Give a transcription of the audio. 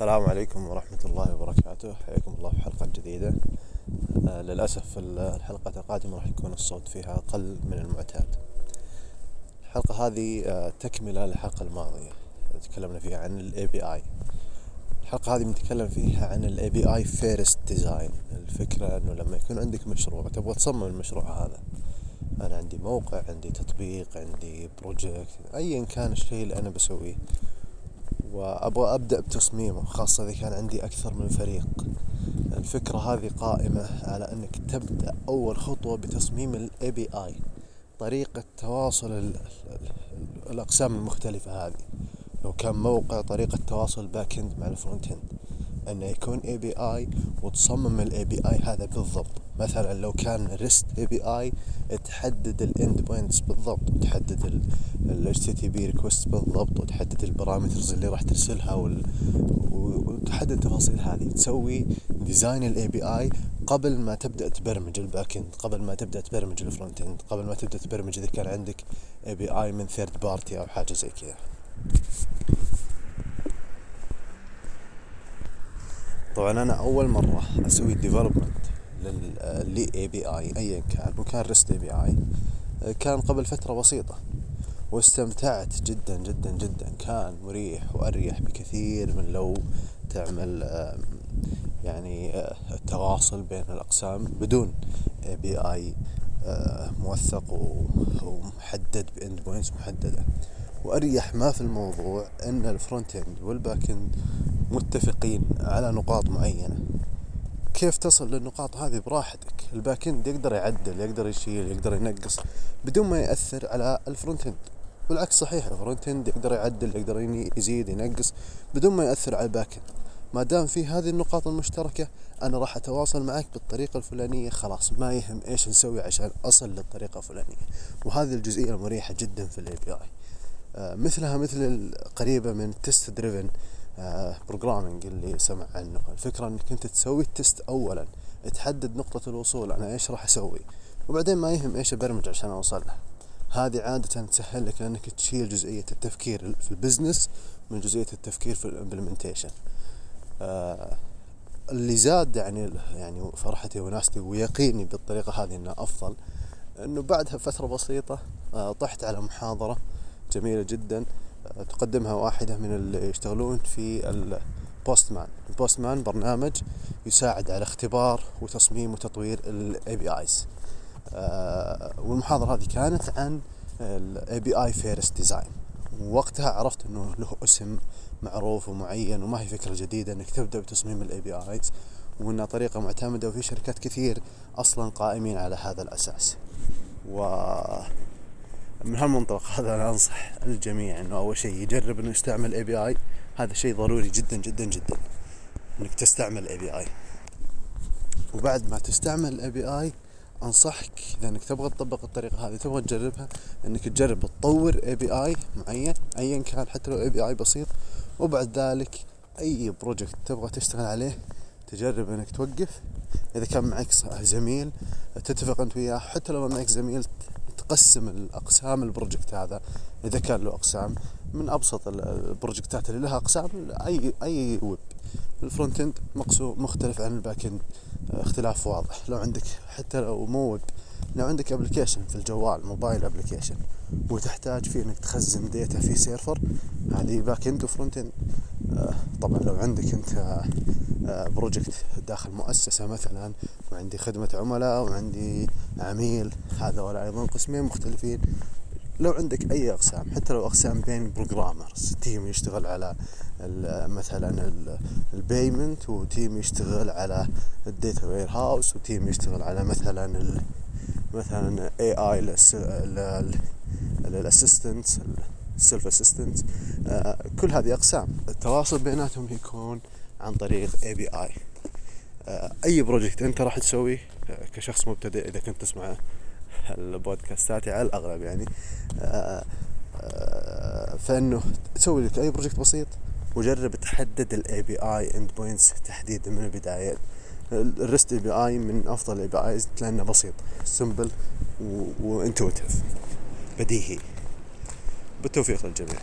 السلام عليكم ورحمة الله وبركاته. حياكم الله في حلقة جديدة. آه للأسف الحلقة القادمة راح يكون الصوت فيها أقل من المعتاد. الحلقة هذه آه تكملة للحلقة الماضية. تكلمنا فيها عن ال API الحلقة هذه بنتكلم فيها عن ال API First Design. الفكرة أنه لما يكون عندك مشروع تبغى تصمم المشروع هذا. أنا عندي موقع عندي تطبيق عندي بروجكت أيا كان الشيء اللي أنا بسويه. وأبغى أبدأ بتصميمه خاصة إذا كان عندي أكثر من فريق. الفكرة هذه قائمة على أنك تبدأ أول خطوة بتصميم ال API طريقة تواصل الأقسام المختلفة هذه. لو كان موقع طريقة تواصل back end مع ال front end إنه يكون API وتصمم API هذا بالضبط. مثلا لو كان REST API تحدد ال end points بالضبط وتحدد ال HTTP request بالضبط وتحدد ال parameters اللي راح ترسلها وال... وتحدد التفاصيل هذه. تسوي design ال API قبل ما تبدأ تبرمج ال back end قبل ما تبدأ تبرمج ال front end قبل ما تبدأ تبرمج إذا كان عندك API من third party أو حاجة زي كذا. طبعا أنا أول مرة أسوي development لل API ايا كان وكان REST API. كان قبل فترة بسيطة واستمتعت جدا جدا جدا. كان مريح وأريح بكثير من لو تعمل يعني التواصل بين الأقسام بدون API موثق ومحدد ب end points محددة. وأريح ما في الموضوع إن ال front end وال back end متفقين على نقاط معينة. كيف تصل للنقاط هذه براحتك؟ ال back end يقدر يعدل يقدر يشيل يقدر ينقص بدون ما يأثر على ال front end والعكس صحيح ال front end يقدر يعدل يقدر يزيد ينقص بدون ما يأثر على ال back end ما دام في هذه النقاط المشتركة أنا راح أتواصل معك بالطريقة الفلانية خلاص ما يهم إيش نسوي عشان أصل للطريقة الفلانية. وهذه الجزئية المريحة جدا في ال API آه مثلها مثل قريبة من test driven programming اللي سمع عنه. الفكرة إنك أنت تسوي ال test اولا تحدد نقطة الوصول أنا إيش راح أسوي وبعدين ما يهم إيش ابرمج عشان أوصل له. هذه عادة تسهل لك لأنك تشيل جزئية التفكير في ال business من جزئية التفكير في ال implementation آه اللي زاد يعني يعني فرحتي وناستي ويقيني بالطريقة هذه إنها أفضل إنه بعدها فترة بسيطة آه طحت على محاضرة جميلة جدا. تقدمها واحدة من اللي يشتغلون في الـ Postman. الـ Postman برنامج يساعد على اختبار وتصميم وتطوير الـ APIs والمحاضرة هذه كانت عن API first design ووقتها عرفت إنه له اسم معروف ومعين وما هي فكرة جديدة إنك تبدأ بتصميم الـ APIs وإنها طريقة معتمدة وفي شركات كثير أصلا قائمين على هذا الأساس. و من هالمنطلق هذا أنا أنصح الجميع إنه أول شيء يجرب إنه يستعمل API هذا شيء ضروري جدا جدا جدا. إنك تستعمل API وبعد ما تستعمل الـ API أنصحك إذا إنك تبغى تطبق الطريقة هذه تبغى تجربها إنك تجرب تطور API معين ايا كان حتى لو API بسيط. وبعد ذلك أي project تبغى تشتغل عليه تجرب إنك توقف. إذا كان معك زميل تتفق أنت وياه حتى لو معك زميل تقسم الأقسام الـ project هذا إذا كان له أقسام من أبسط الـ project ات اللي لها أقسام أي أي web. الـ front end مقسوم مختلف عن الـ back end اختلاف واضح. لو عندك حتى لو مو ويب لو عندك application في الجوال mobile application وتحتاج في إنك تخزن data في server هذه back end و front end طبعا لو عندك أنت project داخل مؤسسة مثلا وعندي خدمة عملاء وعندي عميل هذول أيضا قسمين مختلفين. لو عندك أي أقسام حتى لو أقسام بين programmers team يشتغل على مثلا الـ payment و team يشتغل على الـ data warehouse و team يشتغل على مثلا مثلا AI الـ assistant الـ self assistant كل هذه أقسام التواصل بيناتهم يكون عن طريق API أي project أنت راح تسويه كشخص مبتدئ إذا كنت تسمع البودكاستات على الأغلب يعني فإنه تسوي لك أي project بسيط. وجرب تحدد الـ API endpoints تحديدا من البداية. الـ REST API من أفضل الـ APIs لأنه بسيط simple و intuitive بديهي. بالتوفيق للجميع.